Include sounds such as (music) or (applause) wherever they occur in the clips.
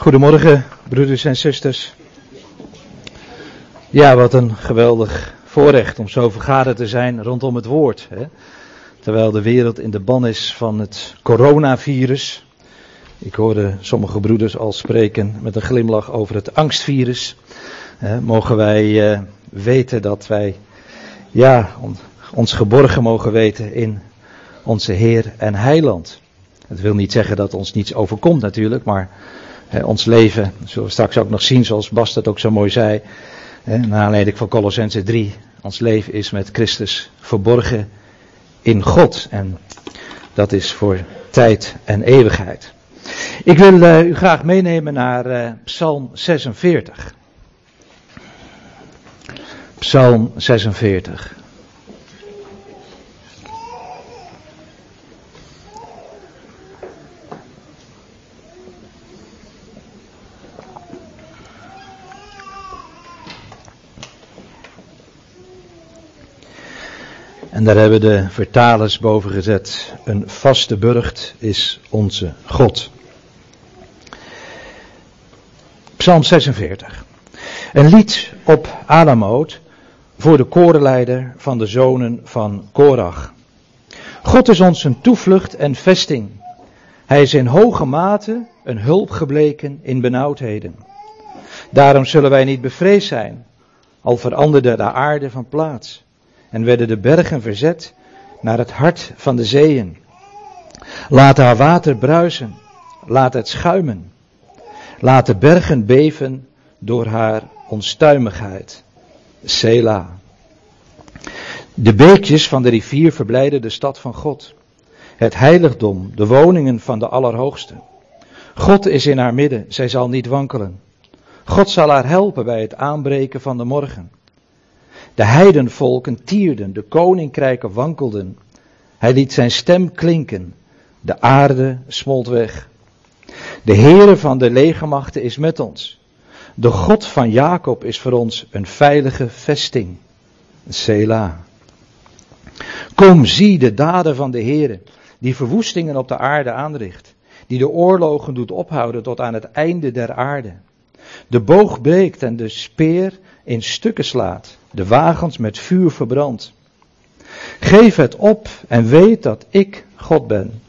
Goedemorgen, broeders en zusters. Ja, wat een geweldig voorrecht om zo vergaderd te zijn rondom het woord. Hè? Terwijl de wereld in de ban is van het coronavirus. Ik hoorde sommige broeders al spreken met een glimlach over het angstvirus. Hè? Mogen wij uh, weten dat wij, ja, on, ons geborgen mogen weten in onze Heer en Heiland. Het wil niet zeggen dat ons niets overkomt natuurlijk, maar ons leven, zullen we straks ook nog zien, zoals Bas dat ook zo mooi zei, hè, naar aanleiding van Colossense 3. Ons leven is met Christus verborgen in God. En dat is voor tijd en eeuwigheid. Ik wil uh, u graag meenemen naar uh, Psalm 46. Psalm 46. En daar hebben de vertalers boven gezet. Een vaste burcht is onze God. Psalm 46. Een lied op Alamoot voor de korenleider van de zonen van Korach. God is ons een toevlucht en vesting. Hij is in hoge mate een hulp gebleken in benauwdheden. Daarom zullen wij niet bevreesd zijn, al veranderde de aarde van plaats en werden de bergen verzet naar het hart van de zeeën. Laat haar water bruisen, laat het schuimen. Laat de bergen beven door haar onstuimigheid. Sela. De beekjes van de rivier verblijden de stad van God. Het heiligdom, de woningen van de Allerhoogste. God is in haar midden, zij zal niet wankelen. God zal haar helpen bij het aanbreken van de morgen. De heidenvolken tierden, de koninkrijken wankelden. Hij liet zijn stem klinken, de aarde smolt weg. De Heere van de legermachten is met ons. De God van Jacob is voor ons een veilige vesting. Sela. Kom, zie de daden van de Heere, die verwoestingen op de aarde aanricht, die de oorlogen doet ophouden tot aan het einde der aarde. De boog breekt en de speer in stukken slaat, de wagens met vuur verbrandt. Geef het op en weet dat ik God ben.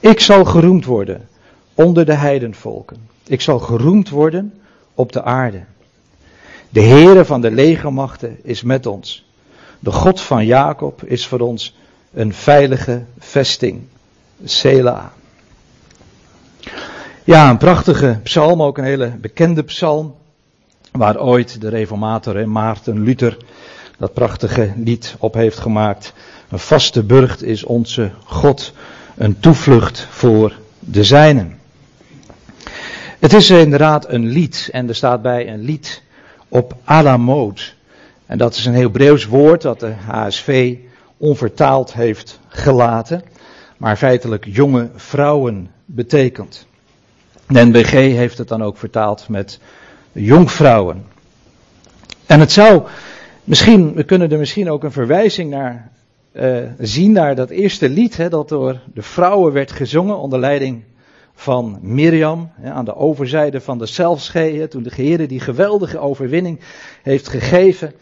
Ik zal geroemd worden onder de heidenvolken. Ik zal geroemd worden op de aarde. De Heere van de legermachten is met ons. De God van Jacob is voor ons een veilige vesting. Sela. Ja, een prachtige psalm, ook een hele bekende psalm. Waar ooit de reformator Maarten Luther dat prachtige lied op heeft gemaakt. Een vaste burcht is onze God, een toevlucht voor de zijnen. Het is inderdaad een lied en er staat bij een lied op Alamoot. En dat is een Hebreeuws woord dat de HSV onvertaald heeft gelaten, maar feitelijk jonge vrouwen betekent. De NBG heeft het dan ook vertaald met jonkvrouwen. En het zou misschien, we kunnen er misschien ook een verwijzing naar uh, zien naar dat eerste lied hè, dat door de vrouwen werd gezongen onder leiding van Mirjam hè, aan de overzijde van de Zelfschee, toen de Heer die geweldige overwinning heeft gegeven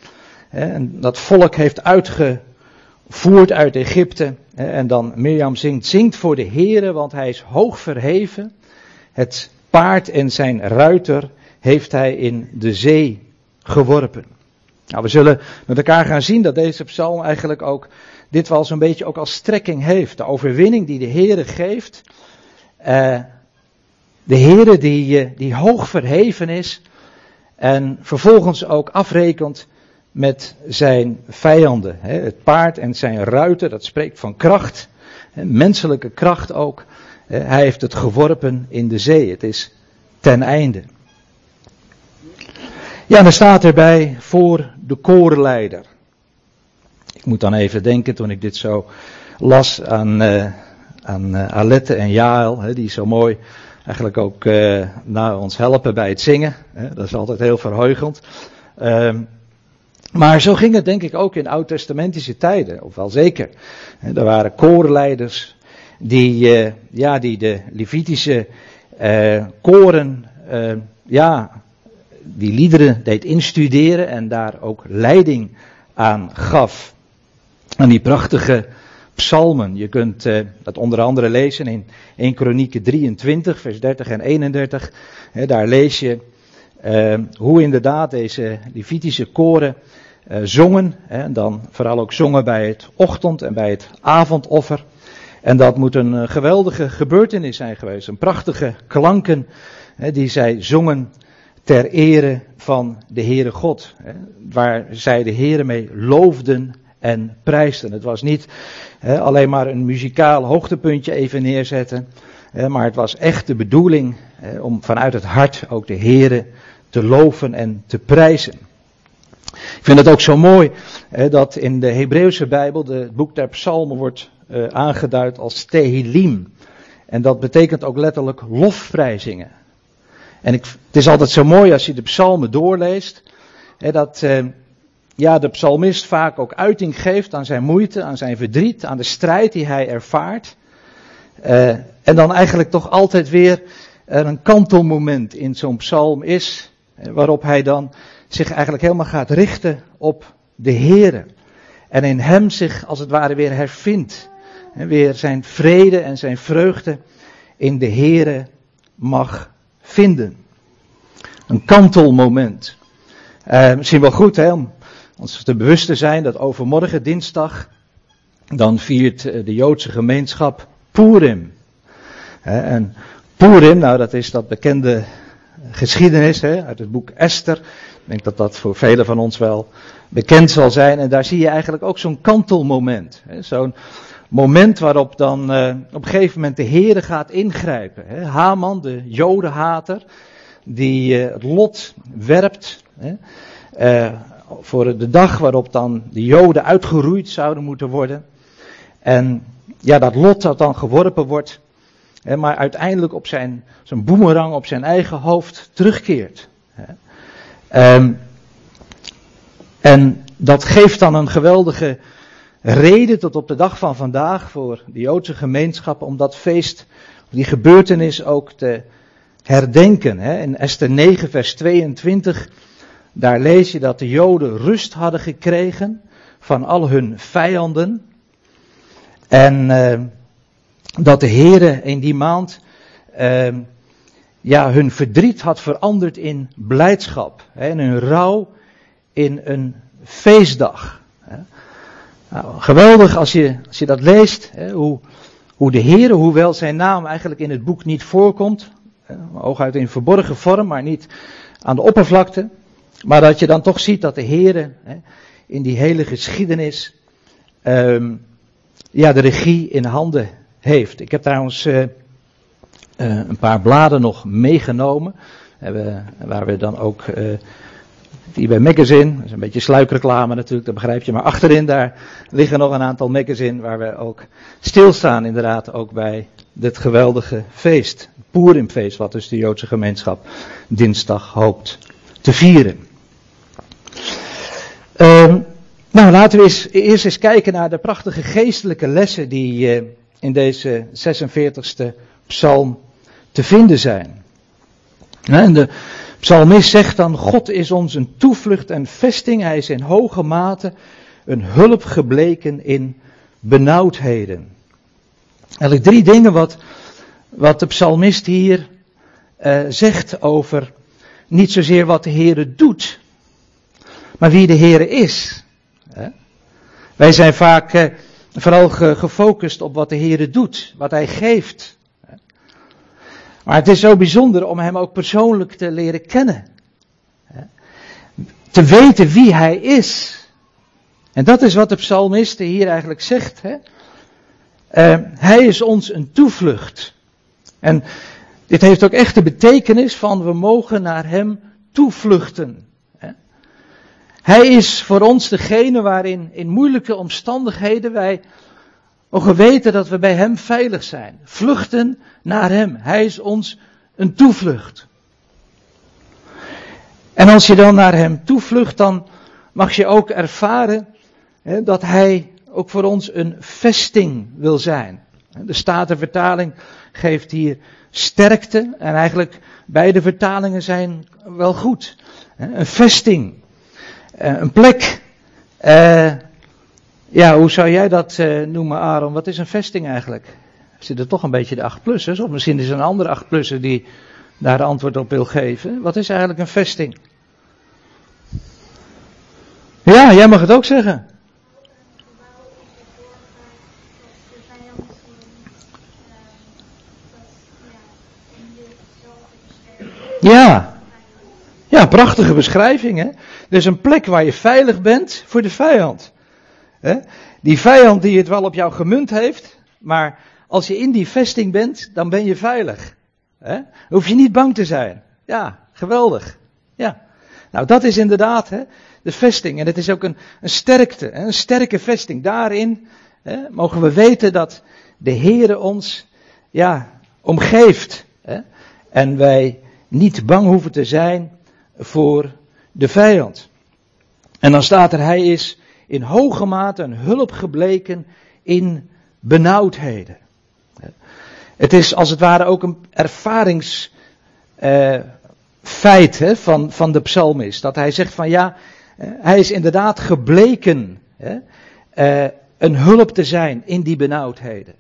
en dat volk heeft uitgevoerd uit Egypte en dan Mirjam zingt, zingt voor de Heere, want hij is hoog verheven, het paard en zijn ruiter heeft hij in de zee geworpen. Nou, we zullen met elkaar gaan zien dat deze psalm eigenlijk ook dit wel zo'n beetje ook als strekking heeft. De overwinning die de Heere geeft. Uh, de Heere die, uh, die hoog verheven is. En vervolgens ook afrekent met zijn vijanden. Het paard en zijn ruiter, dat spreekt van kracht. Menselijke kracht ook. Hij heeft het geworpen in de zee. Het is ten einde. Ja, dan staat erbij voor de korenleider. Ik moet dan even denken toen ik dit zo las aan, uh, aan uh, Alette en Jael, hè, die zo mooi eigenlijk ook uh, naar ons helpen bij het zingen. Hè, dat is altijd heel verheugend. Um, maar zo ging het denk ik ook in oud-testamentische tijden, of wel zeker. Er waren korenleiders die, ja, die de Levitische koren ja, die liederen deed instuderen en daar ook leiding aan gaf. Aan die prachtige psalmen. Je kunt uh, dat onder andere lezen in 1 Kronieken 23, vers 30 en 31. daar lees je uh, hoe inderdaad deze Levitische koren uh, zongen. en dan vooral ook zongen bij het ochtend- en bij het avondoffer. En dat moet een geweldige gebeurtenis zijn geweest. Een prachtige klanken die zij zongen ter ere van de Heere God. Waar zij de Heere mee loofden en prijsten. Het was niet alleen maar een muzikaal hoogtepuntje even neerzetten. maar het was echt de bedoeling om vanuit het hart ook de Heere te loven en te prijzen. Ik vind het ook zo mooi dat in de Hebreeuwse Bijbel de, het boek der psalmen wordt uh, aangeduid als Tehillim. En dat betekent ook letterlijk lofprijzingen. En ik, het is altijd zo mooi als je de psalmen doorleest, hè, dat uh, ja, de psalmist vaak ook uiting geeft aan zijn moeite, aan zijn verdriet, aan de strijd die hij ervaart. Uh, en dan eigenlijk toch altijd weer er een kantelmoment in zo'n psalm is, waarop hij dan zich eigenlijk helemaal gaat richten op de Here. En in hem zich als het ware weer hervindt. En weer zijn vrede en zijn vreugde in de Here mag vinden. Een kantelmoment. Uh, misschien wel goed hè, om ons te bewust te zijn dat overmorgen dinsdag dan viert eh, de Joodse gemeenschap Purim. En Purim, nou dat is dat bekende geschiedenis hè, uit het boek Esther. Ik denk dat dat voor velen van ons wel bekend zal zijn. En daar zie je eigenlijk ook zo'n kantelmoment. Zo'n moment waarop dan uh, op een gegeven moment de Heere gaat ingrijpen. Hè. Haman, de jodenhater, die uh, het lot werpt. Hè, uh, voor de dag waarop dan de joden uitgeroeid zouden moeten worden. En ja, dat lot dat dan geworpen wordt. Hè, maar uiteindelijk op zijn, zijn boemerang op zijn eigen hoofd terugkeert. Hè. Um, en dat geeft dan een geweldige reden tot op de dag van vandaag voor de Joodse gemeenschap om dat feest, die gebeurtenis ook te herdenken. In Esther 9, vers 22, daar lees je dat de Joden rust hadden gekregen van al hun vijanden. En uh, dat de Heere in die maand uh, ja, hun verdriet had veranderd in blijdschap. Hè, en hun rouw in een feestdag. Nou, geweldig als je, als je dat leest, hè, hoe, hoe de Heer, hoewel zijn naam eigenlijk in het boek niet voorkomt, hooguit in verborgen vorm, maar niet aan de oppervlakte, maar dat je dan toch ziet dat de Heer in die hele geschiedenis um, ja, de regie in handen heeft. Ik heb trouwens uh, een paar bladen nog meegenomen, waar we dan ook uh, bij Magazine, dat is een beetje sluikreclame natuurlijk, dat begrijp je. Maar achterin daar liggen nog een aantal magazine waar we ook stilstaan inderdaad ook bij dit geweldige feest. Purimfeest, wat dus de Joodse gemeenschap dinsdag hoopt te vieren. Um, nou, laten we eens, eerst eens kijken naar de prachtige geestelijke lessen die uh, in deze 46e psalm te vinden zijn. En de psalmist zegt dan, God is ons een toevlucht en vesting, hij is in hoge mate een hulp gebleken in benauwdheden. Eigenlijk drie dingen wat, wat de psalmist hier uh, zegt over niet zozeer wat de Heere doet, maar wie de Heere is. Wij zijn vaak uh, vooral ge, gefocust op wat de Heere doet, wat Hij geeft. Maar het is zo bijzonder om Hem ook persoonlijk te leren kennen. Te weten wie Hij is. En dat is wat de psalmiste hier eigenlijk zegt. Hè? Uh, hij is ons een toevlucht. En dit heeft ook echt de betekenis van we mogen naar Hem toevluchten. Hè? Hij is voor ons degene waarin in moeilijke omstandigheden wij mogen weten dat we bij Hem veilig zijn. Vluchten naar Hem. Hij is ons een toevlucht. En als je dan naar Hem toevlucht, dan mag je ook ervaren hè, dat Hij ook voor ons een vesting wil zijn. De Statenvertaling geeft hier sterkte en eigenlijk beide vertalingen zijn wel goed. Een vesting, een plek. Ja, hoe zou jij dat noemen, Aaron? Wat is een vesting eigenlijk? Er toch een beetje de 8-plussers? Of misschien is er een andere 8-plusser die daar antwoord op wil geven. Wat is eigenlijk een vesting? Ja, jij mag het ook zeggen. Ja. Ja, prachtige beschrijving. Hè? Dus een plek waar je veilig bent voor de vijand. Die vijand die het wel op jou gemunt heeft, maar als je in die vesting bent, dan ben je veilig. Hè? Hoef je niet bang te zijn. Ja, geweldig. Ja. Nou, dat is inderdaad hè, de vesting. En het is ook een, een sterkte, een sterke vesting. Daarin hè, mogen we weten dat de Heere ons ja, omgeeft. Hè, en wij niet bang hoeven te zijn voor de vijand. En dan staat er, hij is in hoge mate een hulp gebleken in benauwdheden. Het is als het ware ook een ervaringsfeit uh, van, van de psalmist. Dat hij zegt van ja, uh, hij is inderdaad gebleken hè, uh, een hulp te zijn in die benauwdheden.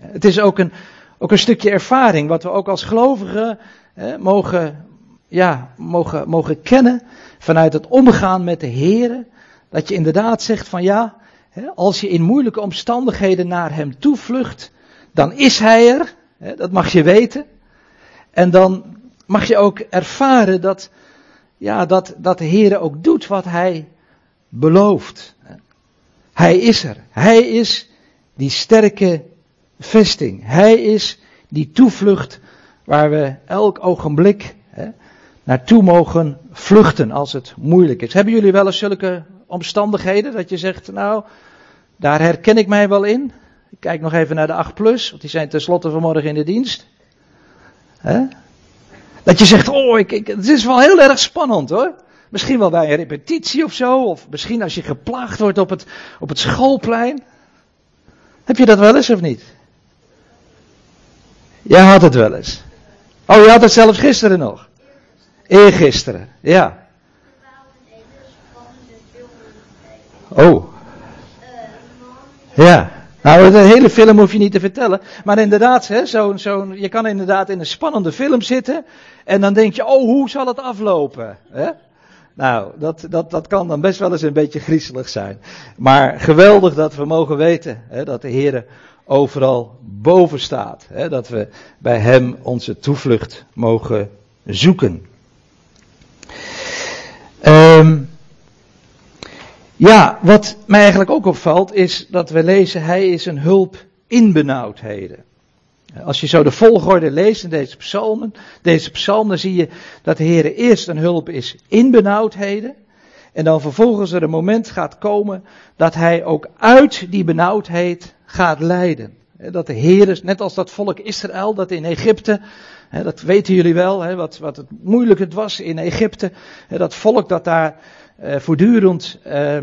Het is ook een, ook een stukje ervaring wat we ook als gelovigen mogen, ja, mogen, mogen kennen vanuit het omgaan met de Heer. Dat je inderdaad zegt van ja, als je in moeilijke omstandigheden naar Hem toevlucht, dan is Hij er, dat mag je weten. En dan mag je ook ervaren dat, ja, dat, dat de Heer ook doet wat Hij belooft. Hij is er. Hij is die sterke vesting. Hij is die toevlucht waar we elk ogenblik hè, naartoe mogen vluchten als het moeilijk is. Hebben jullie wel eens zulke omstandigheden dat je zegt, nou, daar herken ik mij wel in? Ik kijk nog even naar de 8 plus, want die zijn tenslotte vanmorgen in de dienst. Dat je zegt, oh, ik, ik, het is wel heel erg spannend hoor. Misschien wel bij een repetitie of zo, of misschien als je geplaagd wordt op het, op het schoolplein. Heb je dat wel eens of niet? Jij had het wel eens. Oh, je had het zelfs gisteren nog. Eergisteren, ja. Oh. Ja. Nou, de hele film hoef je niet te vertellen. Maar inderdaad, hè, zo, zo, je kan inderdaad in een spannende film zitten. En dan denk je, oh, hoe zal het aflopen? Hè? Nou, dat, dat, dat kan dan best wel eens een beetje griezelig zijn. Maar geweldig dat we mogen weten hè, dat de Heer overal boven staat. Hè, dat we bij Hem onze toevlucht mogen zoeken. Um, ja, wat mij eigenlijk ook opvalt is dat we lezen, hij is een hulp in benauwdheden. Als je zo de volgorde leest in deze psalmen, deze psalm, dan zie je dat de Heer eerst een hulp is in benauwdheden. En dan vervolgens er een moment gaat komen dat hij ook uit die benauwdheid gaat leiden. Dat de Heer, net als dat volk Israël dat in Egypte, dat weten jullie wel, wat, wat het moeilijk het was in Egypte. Dat volk dat daar uh, voortdurend uh,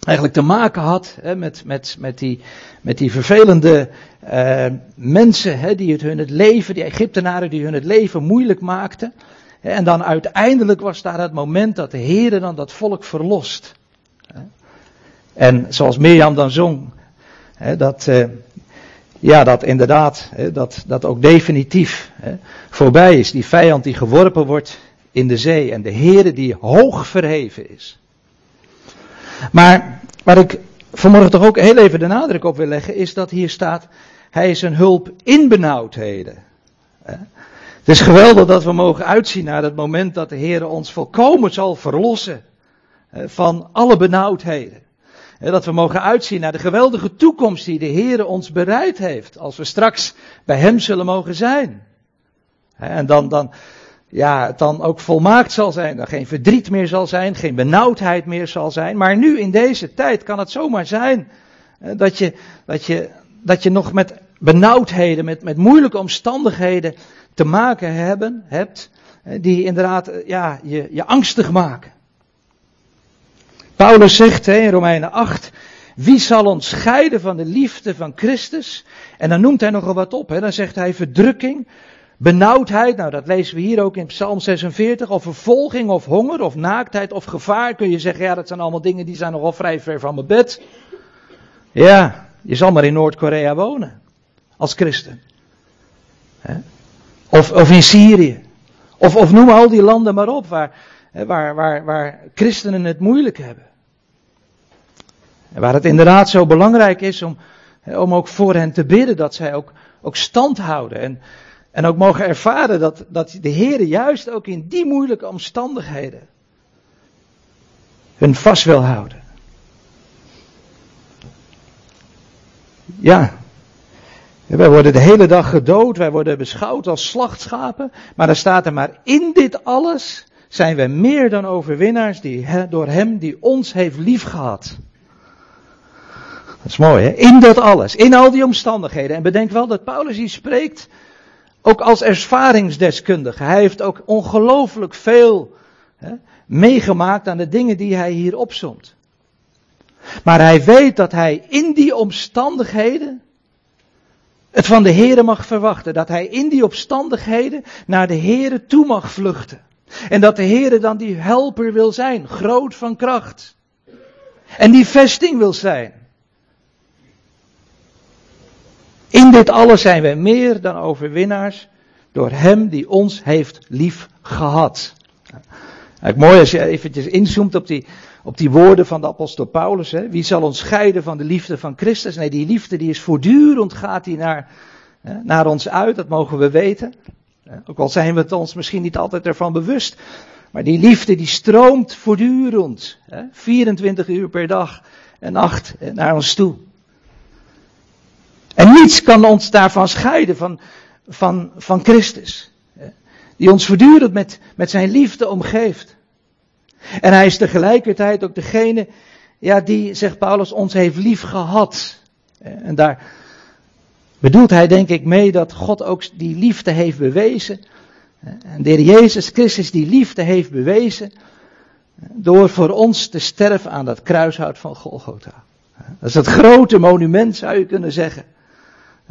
eigenlijk te maken had hè, met, met, met, die, met die vervelende uh, mensen hè, die het hun het leven, die Egyptenaren die hun het leven moeilijk maakten. En dan uiteindelijk was daar het moment dat de Heer dan dat volk verlost. En zoals Mirjam dan zong, dat, ja, dat inderdaad, dat, dat ook definitief voorbij is. Die vijand die geworpen wordt in de zee en de Heere die hoog verheven is. Maar waar ik vanmorgen toch ook heel even de nadruk op wil leggen, is dat hier staat, hij is een hulp in benauwdheden. Het is geweldig dat we mogen uitzien naar het moment dat de Heer ons volkomen zal verlossen van alle benauwdheden. Dat we mogen uitzien naar de geweldige toekomst die de Heer ons bereid heeft als we straks bij Hem zullen mogen zijn. En dan, dan, ja, het dan ook volmaakt zal zijn. Dat geen verdriet meer zal zijn, geen benauwdheid meer zal zijn. Maar nu in deze tijd kan het zomaar zijn dat je, dat je, dat je nog met benauwdheden, met, met moeilijke omstandigheden te maken hebben, hebt. Die inderdaad ja, je, je angstig maken. Paulus zegt hè, in Romeinen 8, Wie zal ons scheiden van de liefde van Christus? En dan noemt hij nogal wat op. Hè? Dan zegt hij verdrukking, benauwdheid. Nou, dat lezen we hier ook in Psalm 46. Of vervolging, of honger, of naaktheid, of gevaar. Kun je zeggen, ja, dat zijn allemaal dingen die zijn nogal vrij ver van mijn bed. Ja, je zal maar in Noord-Korea wonen. Als christen. Of, of in Syrië. Of, of noem al die landen maar op waar, waar, waar, waar christenen het moeilijk hebben. En waar het inderdaad zo belangrijk is om, om ook voor hen te bidden dat zij ook, ook stand houden. En, en ook mogen ervaren dat, dat de Heer juist ook in die moeilijke omstandigheden hun vast wil houden. Ja, wij worden de hele dag gedood, wij worden beschouwd als slachtschapen, maar dan staat er maar in dit alles zijn wij meer dan overwinnaars die, door Hem die ons heeft liefgehad. Dat is mooi, hè? In dat alles, in al die omstandigheden. En bedenk wel dat Paulus hier spreekt, ook als ervaringsdeskundige. Hij heeft ook ongelooflijk veel hè, meegemaakt aan de dingen die hij hier opzomt. Maar hij weet dat hij in die omstandigheden het van de Here mag verwachten. Dat hij in die omstandigheden naar de Here toe mag vluchten. En dat de Here dan die helper wil zijn, groot van kracht. En die vesting wil zijn. In dit alles zijn wij meer dan overwinnaars door Hem die ons heeft lief gehad. Nou, mooi als je eventjes inzoomt op die, op die woorden van de apostel Paulus. Hè? Wie zal ons scheiden van de liefde van Christus? Nee, die liefde die is voortdurend, gaat die naar, naar ons uit, dat mogen we weten. Ook al zijn we het ons misschien niet altijd ervan bewust. Maar die liefde die stroomt voortdurend, hè? 24 uur per dag en nacht naar ons toe. En niets kan ons daarvan scheiden, van, van, van Christus. Die ons voortdurend met, met zijn liefde omgeeft. En hij is tegelijkertijd ook degene, ja, die, zegt Paulus, ons heeft lief gehad. En daar bedoelt hij denk ik mee dat God ook die liefde heeft bewezen. En de Heer Jezus Christus die liefde heeft bewezen. Door voor ons te sterven aan dat kruishout van Golgotha. Dat is het grote monument zou je kunnen zeggen.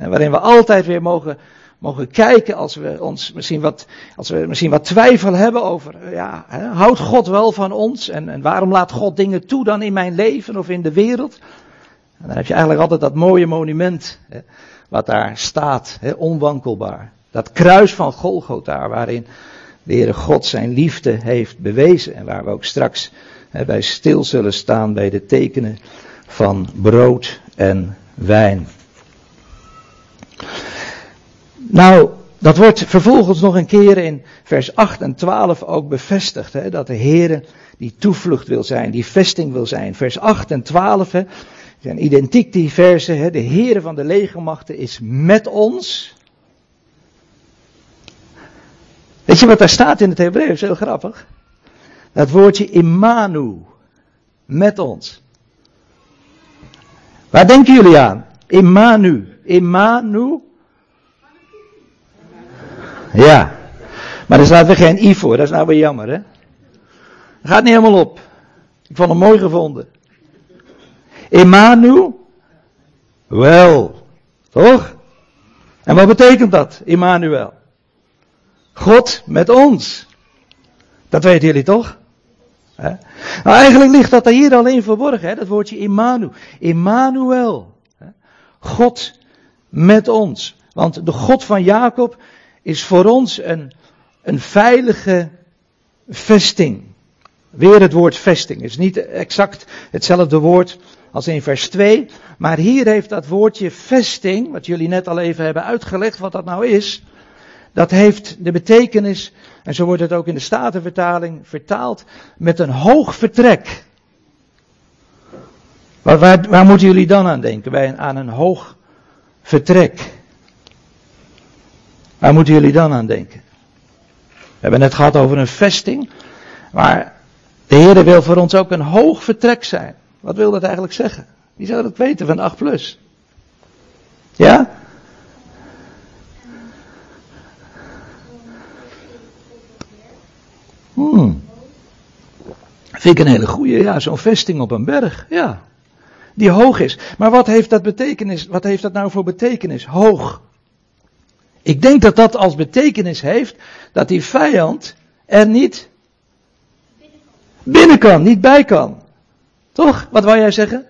Waarin we altijd weer mogen, mogen kijken als we ons misschien wat, als we misschien wat twijfel hebben over, ja, houdt God wel van ons? En, en waarom laat God dingen toe dan in mijn leven of in de wereld? En dan heb je eigenlijk altijd dat mooie monument, hè, wat daar staat, hè, onwankelbaar. Dat kruis van Golgotha, waarin de Heere God zijn liefde heeft bewezen. En waar we ook straks hè, bij stil zullen staan bij de tekenen van brood en wijn. Nou, dat wordt vervolgens nog een keer in vers 8 en 12 ook bevestigd. Hè, dat de Heer die toevlucht wil zijn, die vesting wil zijn. Vers 8 en 12 hè, zijn identiek die versen. Hè, de Heer van de legermachten is met ons. Weet je wat daar staat in het Hebreeuws? Heel grappig. Dat woordje Imanu. Met ons. Waar denken jullie aan? Imanu. Imanu. Ja. Maar daar staat weer geen i voor. Dat is nou weer jammer, hè? Gaat niet helemaal op. Ik vond hem mooi gevonden. Emmanuel. Wel. Toch? En wat betekent dat, Emmanuel? God met ons. Dat weten jullie toch? Nou, eigenlijk ligt dat hier alleen verborgen, hè? dat woordje Emmanuel. Emmanuel. God met ons. Want de God van Jacob is voor ons een, een veilige vesting. Weer het woord vesting. Het is niet exact hetzelfde woord als in vers 2. Maar hier heeft dat woordje vesting, wat jullie net al even hebben uitgelegd wat dat nou is. Dat heeft de betekenis, en zo wordt het ook in de Statenvertaling vertaald, met een hoog vertrek. Waar, waar, moeten jullie dan aan denken? Bij een, aan een hoog vertrek. Waar moeten jullie dan aan denken? We hebben net gehad over een vesting. Maar de Heer wil voor ons ook een hoog vertrek zijn. Wat wil dat eigenlijk zeggen? Wie zou dat weten van 8 plus? Ja? Hmm. Vind ik een hele goede, ja, zo'n vesting op een berg, ja. Die hoog is. Maar wat heeft dat betekenis? Wat heeft dat nou voor betekenis? Hoog. Ik denk dat dat als betekenis heeft dat die vijand er niet binnen kan, niet bij kan. Toch? Wat wou jij zeggen?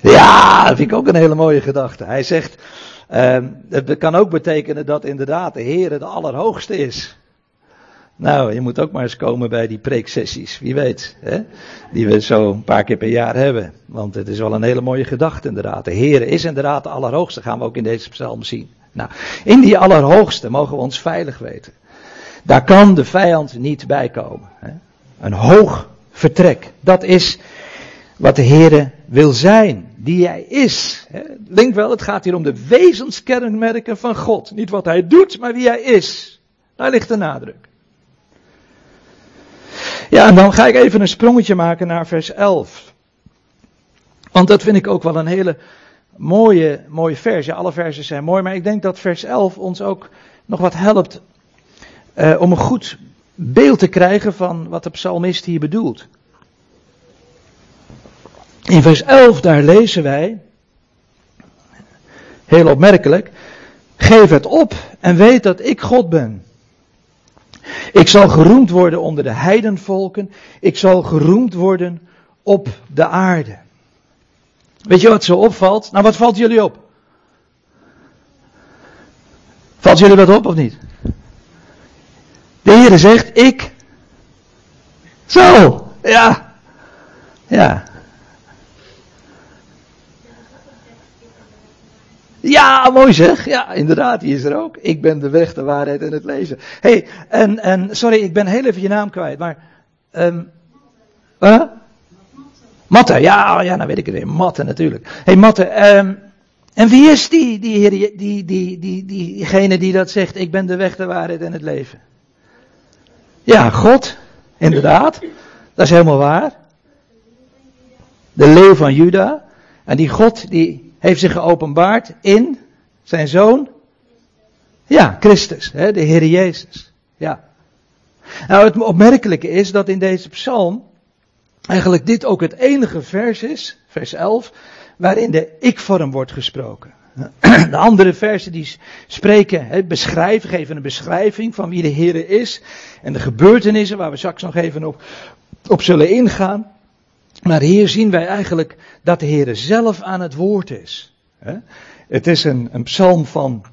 Ja, dat vind ik ook een hele mooie gedachte. Hij zegt, uh, het kan ook betekenen dat inderdaad de Heer de Allerhoogste is. Nou, je moet ook maar eens komen bij die preeksessies, wie weet. Hè? Die we zo een paar keer per jaar hebben. Want het is wel een hele mooie gedachte inderdaad. De Heer is inderdaad de Allerhoogste, gaan we ook in deze psalm zien. Nou, in die Allerhoogste mogen we ons veilig weten. Daar kan de vijand niet bij komen. Hè? Een hoog vertrek. Dat is wat de Heer wil zijn, die Hij is. Denk wel, het gaat hier om de wezenskenmerken van God. Niet wat Hij doet, maar wie Hij is. Daar ligt de nadruk. Ja, en dan ga ik even een sprongetje maken naar vers 11. Want dat vind ik ook wel een hele mooie, mooie vers. Alle versen zijn mooi, maar ik denk dat vers 11 ons ook nog wat helpt uh, om een goed beeld te krijgen van wat de psalmist hier bedoelt. In vers 11 daar lezen wij, heel opmerkelijk, geef het op en weet dat ik God ben. Ik zal geroemd worden onder de heidenvolken. Ik zal geroemd worden op de aarde. Weet je wat zo opvalt? Nou, wat valt jullie op? Valt jullie wat op of niet? De Heer zegt, ik. Zo, ja. Ja. Ja, mooi zeg. Ja, inderdaad, die is er ook. Ik ben de weg, de waarheid en het lezen. hey, en, en sorry, ik ben heel even je naam kwijt, maar. Um, uh? Matte, ja, ja, nou weet ik het weer. Matte natuurlijk. hey, Matte, um, en wie is die, die, heer, die, die, die, die, diegene die dat zegt, ik ben de weg, de waarheid en het leven? Ja, God, inderdaad. Dat is helemaal waar. De leeuw van Juda. En die God, die heeft zich geopenbaard in zijn zoon. Ja, Christus, hè, de Heer Jezus. Ja. Nou, het opmerkelijke is dat in deze psalm eigenlijk dit ook het enige vers is, vers 11, waarin de ik-vorm wordt gesproken. (clears throat) De andere versen die spreken, beschrijven, geven een beschrijving van wie de Heer is en de gebeurtenissen waar we straks nog even op, op zullen ingaan. Maar hier zien wij eigenlijk dat de Heer zelf aan het woord is. Het is een, een psalm van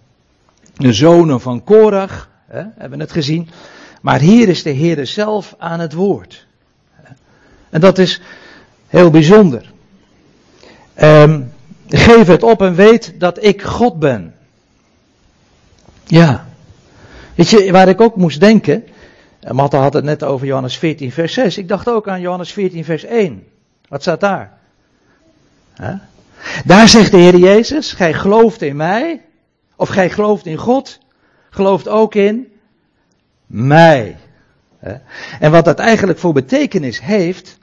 de zonen van Korach, hebben we het gezien. Maar hier is de Heer zelf aan het woord. En dat is heel bijzonder. Um, geef het op en weet dat ik God ben. Ja. Weet je, waar ik ook moest denken. Matta had het net over Johannes 14, vers 6. Ik dacht ook aan Johannes 14, vers 1. Wat staat daar? Daar zegt de Heer Jezus, gij gelooft in mij, of gij gelooft in God, gelooft ook in mij. En wat dat eigenlijk voor betekenis heeft,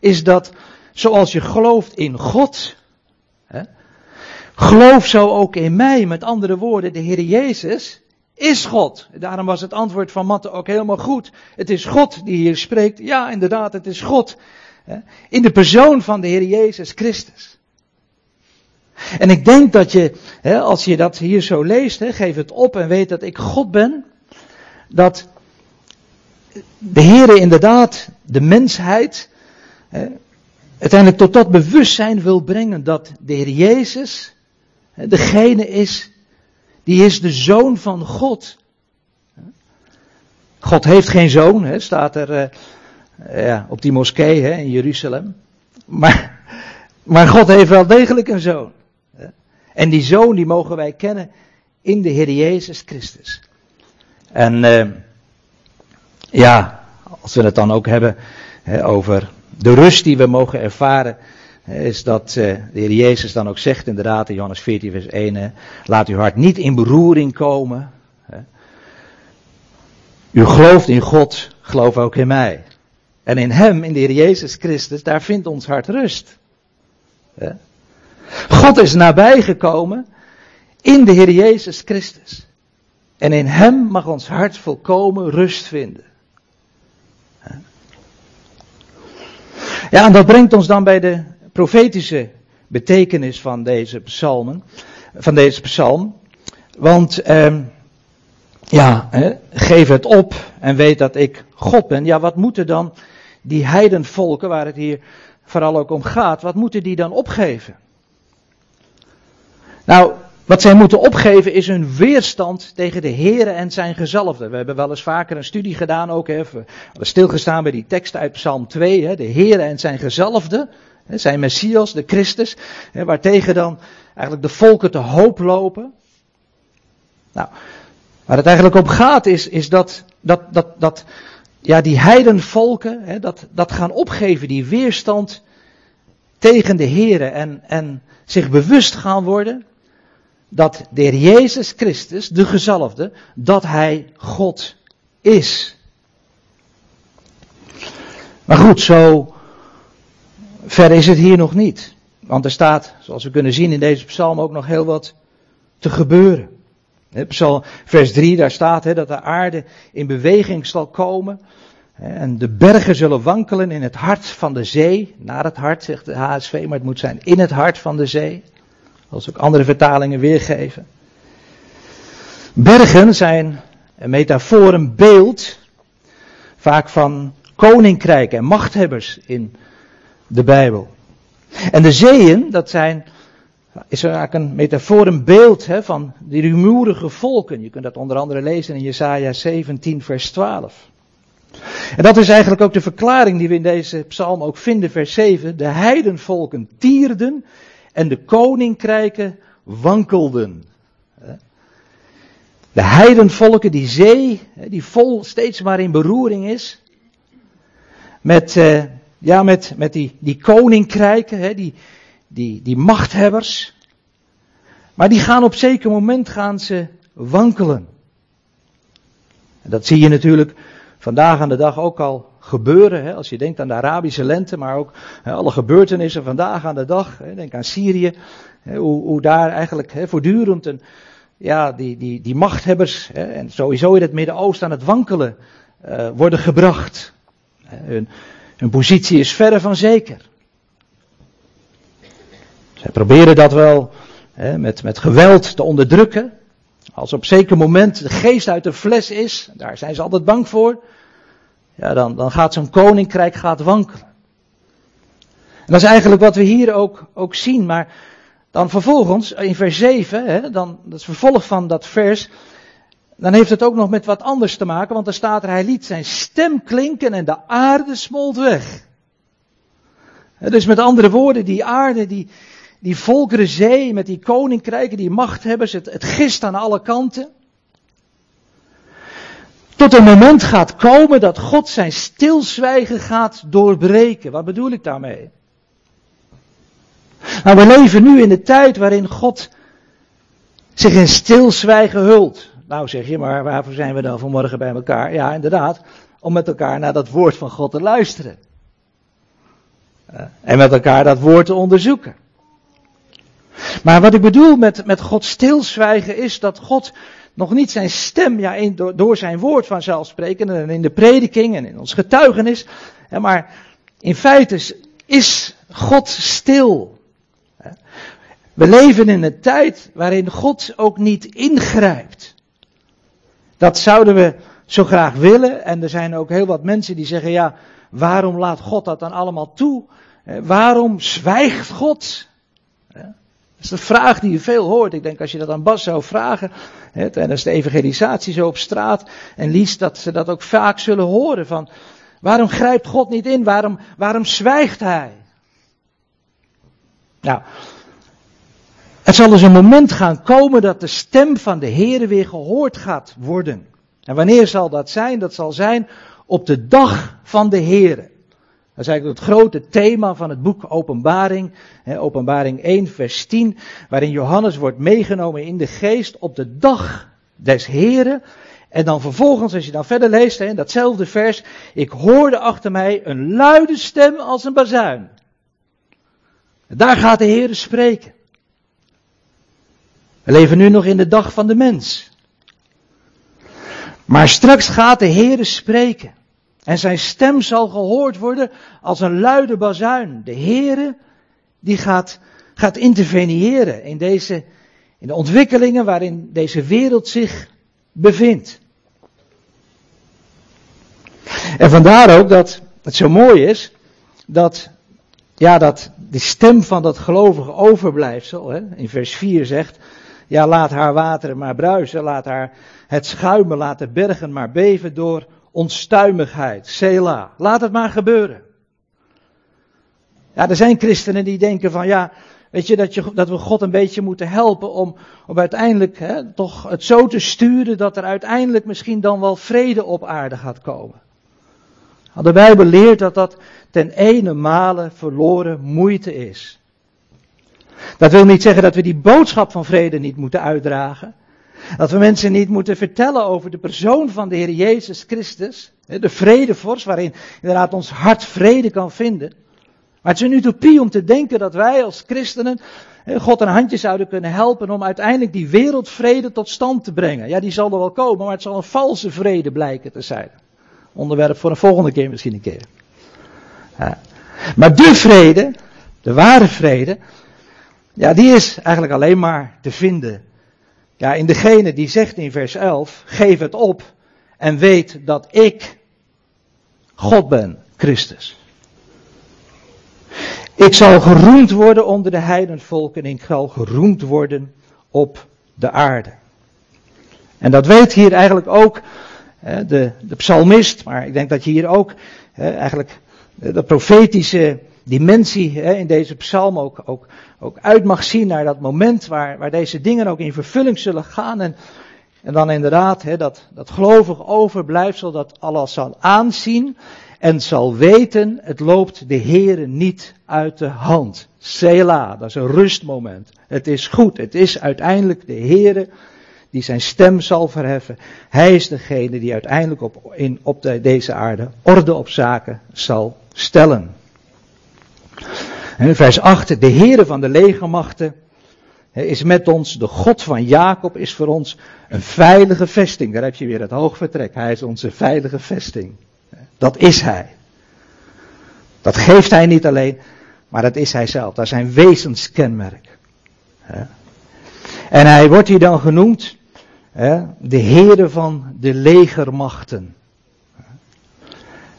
is dat zoals je gelooft in God, geloof zo ook in mij. Met andere woorden, de Heer Jezus is God. Daarom was het antwoord van Matte ook helemaal goed. Het is God die hier spreekt. Ja, inderdaad, het is God. In de persoon van de Heer Jezus Christus. En ik denk dat je, als je dat hier zo leest, geef het op en weet dat ik God ben, dat de Heer inderdaad de mensheid uiteindelijk tot dat bewustzijn wil brengen dat de Heer Jezus degene is, die is de zoon van God. God heeft geen zoon, staat er eh, ja, op die moskee hè, in Jeruzalem. Maar, maar God heeft wel degelijk een zoon. En die zoon die mogen wij kennen in de Heer Jezus Christus. En uh, ja, als we het dan ook hebben over de rust die we mogen ervaren, is dat uh, de Heer Jezus dan ook zegt inderdaad in Johannes 14 vers 1, laat uw hart niet in beroering komen. U gelooft in God, geloof ook in mij. En in Hem, in de Heer Jezus Christus, daar vindt ons hart rust. God is nabijgekomen in de Heer Jezus Christus. En in Hem mag ons hart volkomen rust vinden. Ja, en dat brengt ons dan bij de profetische betekenis van deze psalmen, van deze psalm. Want ehm, ja, geef het op en weet dat ik God ben. Ja, wat moeten dan die heidenvolken, waar het hier vooral ook om gaat, wat moeten die dan opgeven? Nou, wat zij moeten opgeven is hun weerstand tegen de Here en zijn gezalfde. We hebben wel eens vaker een studie gedaan ook. Hè, stilgestaan bij die tekst uit Psalm 2. Hè, de Here en zijn gezalfde. Hè, zijn Messias, de Christus. Hè, waartegen dan eigenlijk de volken te hoop lopen. Nou, waar het eigenlijk om gaat is, is dat, dat, dat, dat ja, die heidenvolken hè, dat, dat gaan opgeven, die weerstand tegen de Here en, en zich bewust gaan worden dat de Jezus Christus, de gezalfde, dat Hij God is. Maar goed, zo ver is het hier nog niet. Want er staat, zoals we kunnen zien in deze psalm, ook nog heel wat te gebeuren. Psalm vers 3, daar staat dat de aarde in beweging zal komen. En de bergen zullen wankelen in het hart van de zee. Naar het hart, zegt de HSV, maar het moet zijn in het hart van de zee. Zoals ook andere vertalingen weergeven. Bergen zijn een metafoor, een beeld, vaak van koninkrijken en machthebbers in de Bijbel. En de zeeën, dat zijn, is eigenlijk een metafoor, een beeld hè, van die rumoerige volken. Je kunt dat onder andere lezen in Jesaja 17, vers 12. En dat is eigenlijk ook de verklaring die we in deze psalm ook vinden, vers 7. De heidenvolken tierden en de koninkrijken wankelden. De heidenvolken, die zee, die vol steeds maar in beroering is. Met, eh, ja, met, met die, die koninkrijken, die, die, die machthebbers. Maar die gaan op zeker moment gaan ze wankelen. En dat zie je natuurlijk vandaag aan de dag ook al gebeuren. Hè, als je denkt aan de Arabische lente, maar ook hè, alle gebeurtenissen vandaag aan de dag. Hè, denk aan Syrië. Hoe, hoe, daar eigenlijk voortdurend een, ja, die, die, die machthebbers en sowieso in het Midden-Oosten aan het wankelen uh, worden gebracht. Hun, hun positie is verre van zeker. Zij proberen dat wel met, met geweld te onderdrukken. Als op zeker moment de geest uit de fles is, daar zijn ze altijd bang voor ja, dan, dan gaat zo'n koninkrijk gaat wankelen. En dat is eigenlijk wat we hier ook, ook zien. Maar dan vervolgens, in vers 7, hè, dan, dat is vervolg van dat vers, dan heeft het ook nog met wat anders te maken, want er staat er, hij liet zijn stem klinken en de aarde smolt weg. Dus met andere woorden, die aarde, die, die volkeren zee, met die koninkrijken, die machthebbers, het, het gist aan alle kanten. Tot een moment gaat komen dat God zijn stilzwijgen gaat doorbreken. Wat bedoel ik daarmee? Nou, we leven nu in de tijd waarin God zich in stilzwijgen hult. Nou zeg je, maar waarvoor zijn we dan vanmorgen bij elkaar? Ja, inderdaad, om met elkaar naar dat woord van God te luisteren. Eh, en met elkaar dat woord te onderzoeken. Maar wat ik bedoel met, met God stilzwijgen is dat God nog niet zijn stem ja, in, door, zijn woord vanzelfsprekend en in de prediking en in ons getuigenis. maar in feite is God stil. We leven in een tijd waarin God ook niet ingrijpt. Dat zouden we zo graag willen. En er zijn ook heel wat mensen die zeggen, ja, waarom laat God dat dan allemaal toe? Waarom zwijgt God? Dat is de vraag die je veel hoort. Ik denk als je dat aan Bas zou vragen, hè, tijdens de evangelisatie zo op straat en liest, dat ze dat ook vaak zullen horen van, waarom grijpt God niet in? Waarom, waarom zwijgt Hij? Nou, het zal dus een moment gaan komen dat de stem van de Heer weer gehoord gaat worden. En wanneer zal dat zijn? Dat zal zijn op de dag van de Heer. Dat is eigenlijk het grote thema van het boek Openbaring. openbaring 1, vers 10. Waarin Johannes wordt meegenomen in de geest op de dag des Heren. En dan vervolgens, als je dan verder leest, datzelfde vers. Ik hoorde achter mij een luide stem als een bazuin. Daar gaat de Heer spreken. We leven nu nog in de dag van de mens. Maar straks gaat de Heer spreken. En zijn stem zal gehoord worden als een luide bazuin. De Heere die gaat, gaat interveneren in, deze, in de ontwikkelingen waarin deze wereld zich bevindt. En vandaar ook dat het zo mooi is dat, ja, dat de stem van dat gelovige overblijfsel, hè, in vers 4 zegt, ja, laat haar wateren maar bruisen, laat haar het schuimen, laat de bergen maar beven door onstuimigheid, Sela. Laat het maar gebeuren. Ja, er zijn christenen die denken van ja, weet je, dat, je, dat we God een beetje moeten helpen om, om uiteindelijk hè, toch het zo te sturen dat er uiteindelijk misschien dan wel vrede op aarde gaat komen. De Bijbel leert dat dat ten ene male verloren moeite is. Dat wil niet zeggen dat we die boodschap van vrede niet moeten uitdragen. Dat we mensen niet moeten vertellen over de persoon van de Heer Jezus Christus. De vredevorst waarin inderdaad ons hart vrede kan vinden. Maar het is een utopie om te denken dat wij als christenen God een handje zouden kunnen helpen om uiteindelijk die wereldvrede tot stand te brengen. Ja, die zal er wel komen, maar het zal een valse vrede blijken te zijn. Onderwerp voor een volgende keer misschien een keer. Ja. Maar de vrede, de ware vrede, ja, die is eigenlijk alleen maar te vinden. Ja, in degene die zegt in vers 11, geef het op en weet dat ik God ben, Christus. Ik zal geroemd worden onder de heidenvolken en ik zal geroemd worden op de aarde. En dat weet hier eigenlijk ook de, de psalmist, maar ik denk dat je hier ook eigenlijk de profetische dimensie in deze psalm ook, ook, ook uit mag zien naar dat moment waar, waar deze dingen ook in vervulling zullen gaan. En, en dan inderdaad dat, dat gelovig overblijfsel dat alles zal aanzien en zal weten, het loopt de Heere niet uit de hand. Sela, dat is een rustmoment. Het is goed, het is uiteindelijk de Heere die zijn stem zal verheffen. Hij is degene die uiteindelijk op, in, op de, deze aarde orde op zaken zal stellen. Vers 8, de Heere van de legermachten is met ons, de God van Jacob is voor ons een veilige vesting. Daar heb je weer het hoogvertrek. Hij is onze veilige vesting. Dat is Hij. Dat geeft Hij niet alleen, maar dat is Hij zelf. Dat is zijn wezenskenmerk. En Hij wordt hier dan genoemd de Heere van de legermachten.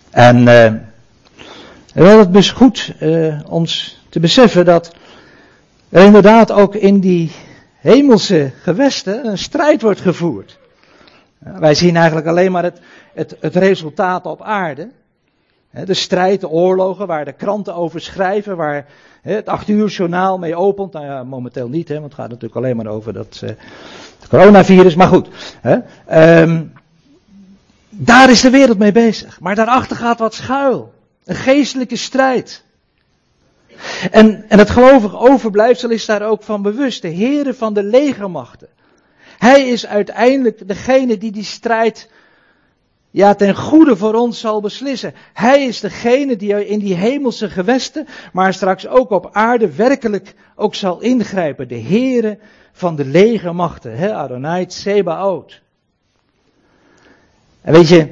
En uh, het is goed uh, ons te beseffen dat er inderdaad ook in die hemelse gewesten een strijd wordt gevoerd. Wij zien eigenlijk alleen maar het, het, het resultaat op aarde. De strijd, de oorlogen waar de kranten over schrijven, waar het acht uur journaal mee opent. Nou ja, momenteel niet, hè, want het gaat natuurlijk alleen maar over dat uh, coronavirus. Maar goed, hè, um, daar is de wereld mee bezig. Maar daarachter gaat wat schuil. Een geestelijke strijd. En, en het gelovige overblijfsel is daar ook van bewust. De heren van de legermachten. Hij is uiteindelijk degene die die strijd ja, ten goede voor ons zal beslissen. Hij is degene die in die hemelse gewesten, maar straks ook op aarde werkelijk ook zal ingrijpen. De Heere van de legermachten, hè, Adonai Sebaot. En weet je,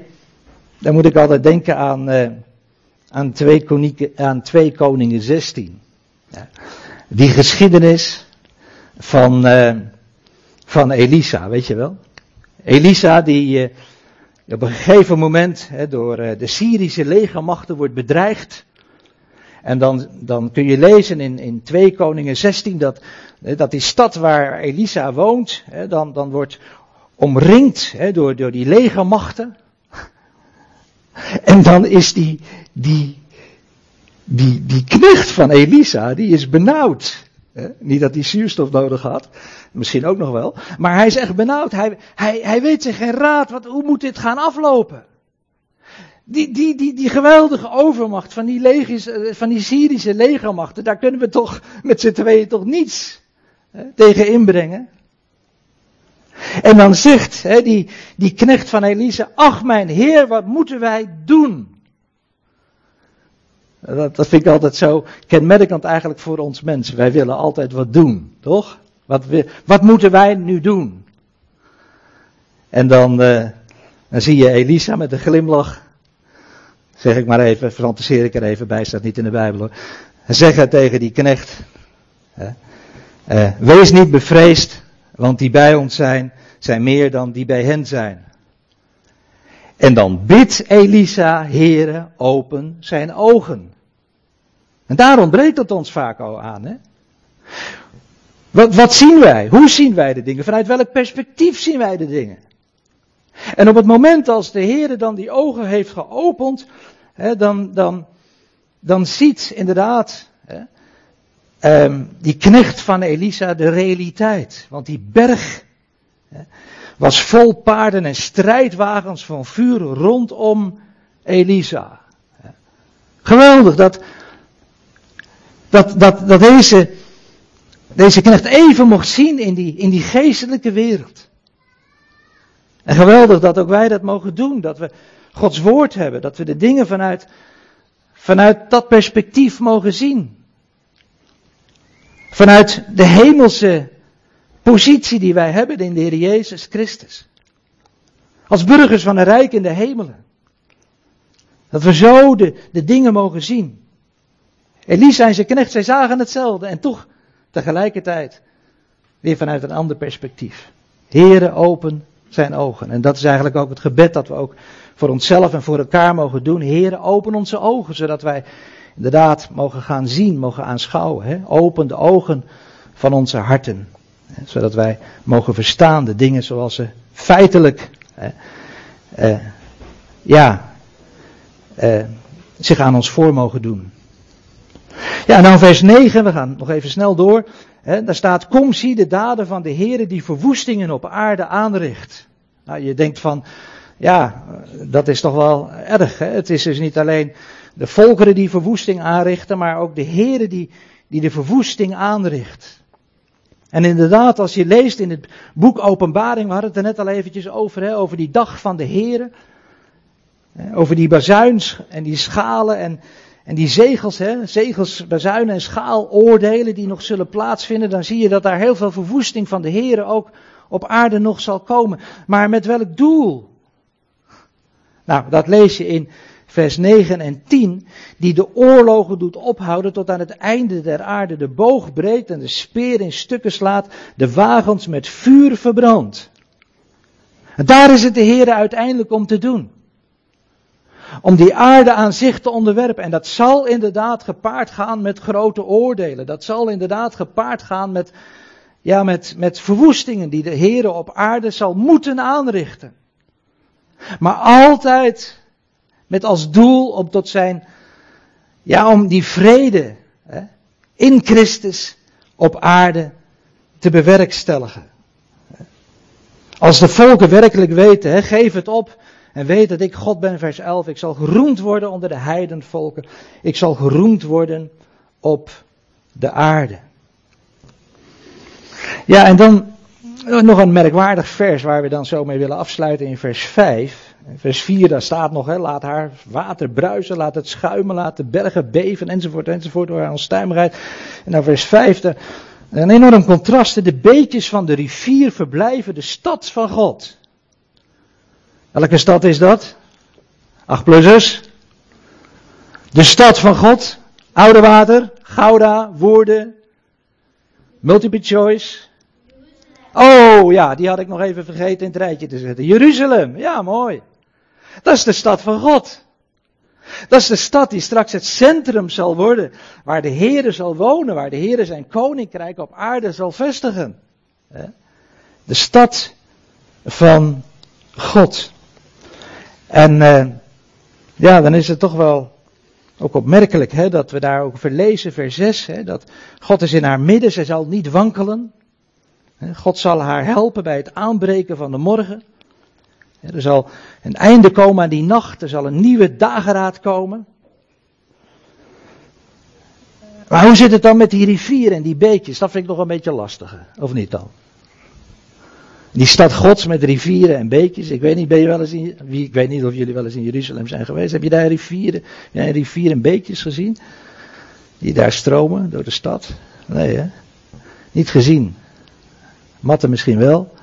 dan moet ik altijd denken aan, uh, aan, twee koningen, aan 2 Koningen 16. Ja. Die geschiedenis van, uh, van Elisa, weet je wel. Elisa die... Uh, op een gegeven moment door eh, de Syrische legermachten wordt bedreigd. En dan, dan kun je lezen in, in 2 Koningen 16 dat, dat die stad waar Elisa woont, dan, dan wordt omringd door, door die legermachten. En dan is die, die, die, die knecht van Elisa, die is benauwd. Niet dat hij zuurstof nodig had, misschien ook nog wel. Maar hij is echt benauwd. Hij, hij, hij weet zich geen raad. Wat, hoe moet dit gaan aflopen? Die, die, die, die geweldige overmacht van die, legis, eh, van die Syrische legermachten, daar kunnen we toch met z'n tweeën toch niets tegen inbrengen. En dan zegt die, die knecht van Elisa, ach mijn heer, wat moeten wij doen? Dat, vind ik altijd zo kenmerkend eigenlijk voor ons mensen. Wij willen altijd wat doen, toch? Wat, wat moeten wij nu doen? En dan, uh, dan zie je Elisa met een glimlach. Zeg ik maar even, fantaseer ik er even bij, staat niet in de Bijbel hoor. En zeggen tegen die knecht, uh, wees niet bevreesd, want die bij ons zijn, zijn meer dan die bij hen zijn. En dan bidt Elisa, Heere, open zijn ogen. En daar ontbreekt het ons vaak al aan. Hè? Wat, wat zien wij? Hoe zien wij de dingen? Vanuit welk perspectief zien wij de dingen? En op het moment als de Heer dan die ogen heeft geopend, hè, dan, dan, dan ziet inderdaad hè, um, die knecht van Elisa de realiteit. Want die berg hè, was vol paarden en strijdwagens van vuur rondom Elisa. Geweldig dat, dat, dat, dat deze, deze knecht even mocht zien in die, in die geestelijke wereld. En geweldig dat ook wij dat mogen doen. Dat we Gods woord hebben. Dat we de dingen vanuit, vanuit dat perspectief mogen zien. Vanuit de hemelse positie die wij hebben in de Heer Jezus Christus. Als burgers van een rijk in de hemelen. Dat we zo de, de dingen mogen zien. Elisa en zijn knecht, zij zagen hetzelfde. En toch tegelijkertijd weer vanuit een ander perspectief. Heren, open zijn ogen. En dat is eigenlijk ook het gebed dat we ook voor onszelf en voor elkaar mogen doen. Heren, open onze ogen, zodat wij inderdaad mogen gaan zien, mogen aanschouwen. Hè? Open de ogen van onze harten. Hè? Zodat wij mogen verstaan de dingen zoals ze feitelijk hè, eh, ja, eh, zich aan ons voor mogen doen. Ja, nou vers 9, we gaan nog even snel door. He, daar staat, kom zie de daden van de Heere die verwoestingen op aarde aanricht. Nou, je denkt van, ja, dat is toch wel erg. Hè? Het is dus niet alleen de volkeren die verwoesting aanrichten, maar ook de Heere die, die de verwoesting aanricht. En inderdaad, als je leest in het boek Openbaring, we hadden het er net al eventjes over, hè, over die dag van de Heere. Over die bazuins en die schalen en, en die zegels, hè, zegels, bazuinen en schaaloordelen die nog zullen plaatsvinden, dan zie je dat daar heel veel verwoesting van de Heer ook op aarde nog zal komen. Maar met welk doel? Nou, dat lees je in vers 9 en 10, die de oorlogen doet ophouden tot aan het einde der aarde, de boog breekt en de speer in stukken slaat, de wagens met vuur verbrandt. Daar is het de Heer uiteindelijk om te doen. Om die aarde aan zich te onderwerpen. En dat zal inderdaad gepaard gaan met grote oordelen. Dat zal inderdaad gepaard gaan met, ja, met, met verwoestingen die de Heer op aarde zal moeten aanrichten. Maar altijd met als doel om tot zijn, ja, om die vrede hè, in Christus op aarde te bewerkstelligen. Als de volken werkelijk weten, hè, geef het op en weet dat ik God ben, vers 11. Ik zal geroemd worden onder de heidenvolken. Ik zal geroemd worden op de aarde. Ja, en dan nog een merkwaardig vers waar we dan zo mee willen afsluiten in vers 5. Vers 4, daar staat nog, hè, laat haar water bruisen, laat het schuimen, laat de bergen beven, enzovoort, enzovoort, door haar onstuimigheid. En dan vers 5, een enorm contrast. De beetjes van de rivier verblijven de stad van God. Welke stad is dat? 8 plussers. De stad van God. Oude water. Gouda. Woorden. Multiple choice. Oh ja, die had ik nog even vergeten in het rijtje te zetten. Jeruzalem. Ja, mooi. Dat is de stad van God. Dat is de stad die straks het centrum zal worden. Waar de Heere zal wonen. Waar de Heere zijn koninkrijk op aarde zal vestigen. De stad van God. En uh, ja, dan is het toch wel ook opmerkelijk hè, dat we daar ook verlezen, vers 6, hè, dat God is in haar midden, zij zal niet wankelen. God zal haar helpen bij het aanbreken van de morgen. Er zal een einde komen aan die nacht, er zal een nieuwe dageraad komen. Maar hoe zit het dan met die rivieren en die beekjes? Dat vind ik nog een beetje lastig, of niet dan? Die stad Gods met rivieren en beekjes. Ik weet niet, ben je wel eens in, ik weet niet of jullie wel eens in Jeruzalem zijn geweest. Heb je daar rivieren, rivieren en beekjes gezien? Die daar stromen door de stad? Nee, hè? Niet gezien. Matten misschien wel.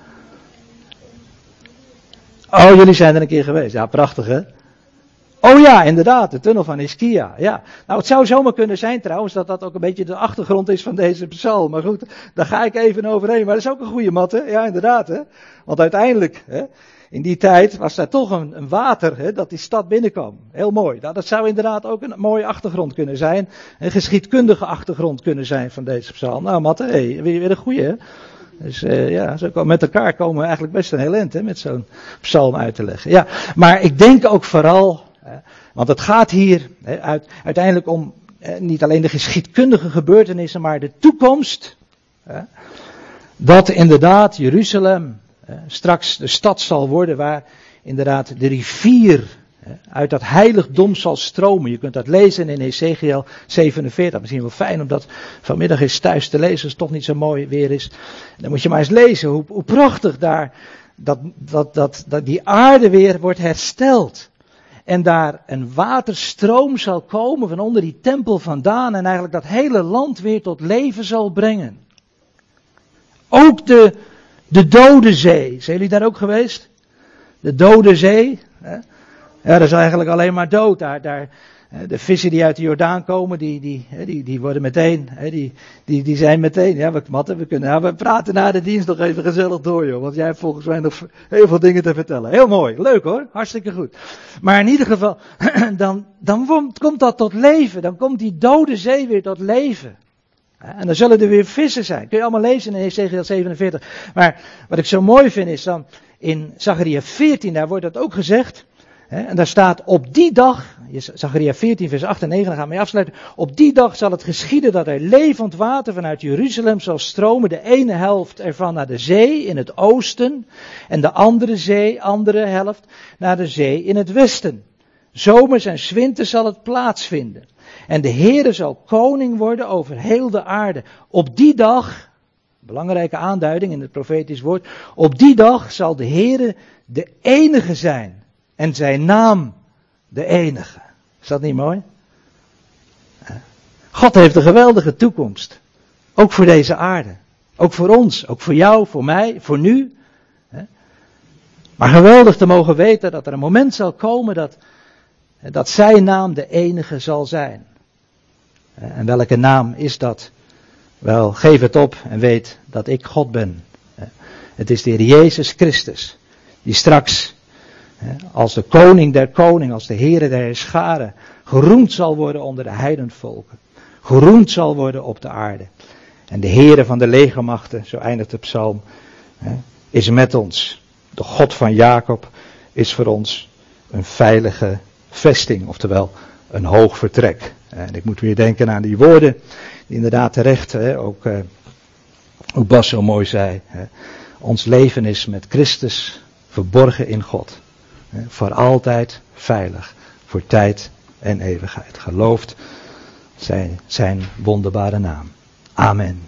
Oh, jullie zijn er een keer geweest. Ja, prachtig hè? Oh ja, inderdaad, de tunnel van Ischia. Ja. Nou, het zou zomaar kunnen zijn trouwens dat dat ook een beetje de achtergrond is van deze psalm. Maar goed, daar ga ik even overheen. Maar dat is ook een goede mat, hè? Ja, inderdaad, hè? Want uiteindelijk, hè, in die tijd was daar toch een, water hè, dat die stad binnenkwam. Heel mooi. Nou, dat zou inderdaad ook een mooie achtergrond kunnen zijn. Een geschiedkundige achtergrond kunnen zijn van deze psalm. Nou, Matte, hey, weer, weer een goede, hè? Dus uh, ja, zo met elkaar komen we eigenlijk best een heel eind, hè, met zo'n psalm uit te leggen. Ja, maar ik denk ook vooral, want het gaat hier hè, uit, uiteindelijk om niet alleen de geschiedkundige gebeurtenissen, maar de toekomst. Dat inderdaad Jeruzalem straks de stad zal worden waar inderdaad de rivier uit dat heiligdom zal stromen. Je kunt dat lezen in Ezekiel 47. Misschien wel fijn om dat vanmiddag eens thuis te lezen, als het toch niet zo mooi weer is. Dan moet je maar eens lezen hoe, hoe prachtig daar dat, dat, dat, dat die aarde weer wordt hersteld. En daar een waterstroom zal komen van onder die tempel vandaan en eigenlijk dat hele land weer tot leven zal brengen. Ook de, de Dode Zee. Zijn jullie daar ook geweest? De Dode Zee. Hè? Ja, dat is eigenlijk alleen maar dood. Daar, daar, de vissen die uit de Jordaan komen, die, die, die, die worden meteen, die, die, die zijn meteen, ja, we, Matte, we kunnen, ja, we praten na de dienst nog even gezellig door, joh, want jij hebt volgens mij nog heel veel dingen te vertellen. Heel mooi, leuk hoor, hartstikke goed. Maar in ieder geval, (clears throat) dan, dan komt dat tot leven, dan komt die dode zee weer tot leven. En dan zullen er weer vissen zijn. Kun je allemaal lezen in Ezekiel 47. Maar wat ik zo mooi vind is dan in Zachariah 14, daar wordt dat ook gezegd. En daar staat op die dag, Zachariah 14 vers 8 en 9, daar gaan we afsluiten. Op die dag zal het geschieden dat er levend water vanuit Jeruzalem zal stromen. De ene helft ervan naar de zee in het oosten. En de andere zee, andere helft, naar de zee in het westen. Zomers en winters zal het plaatsvinden. En de Heere zal koning worden over heel de aarde. Op die dag, belangrijke aanduiding in het profetisch woord, op die dag zal de Heere de enige zijn en zijn naam de enige. Is dat niet mooi? God heeft een geweldige toekomst. Ook voor deze aarde. Ook voor ons. Ook voor jou, voor mij, voor nu. Maar geweldig te mogen weten dat er een moment zal komen dat, dat zijn naam de enige zal zijn. En welke naam is dat? Wel, geef het op en weet dat ik God ben. Het is de Heer Jezus Christus, die straks als de koning der koning, als de Heere der scharen, geroemd zal worden onder de heidenvolken. Geroemd zal worden op de aarde. En de Heere van de legermachten, zo eindigt de psalm, is met ons. De God van Jacob is voor ons een veilige vesting, oftewel een hoog vertrek. En ik moet weer denken aan die woorden, die inderdaad terecht, eh, ook Bas zo mooi zei. Ons leven is met Christus verborgen in God. Voor altijd veilig, voor tijd en eeuwigheid. Geloofd zijn zijn wonderbare naam. Amen.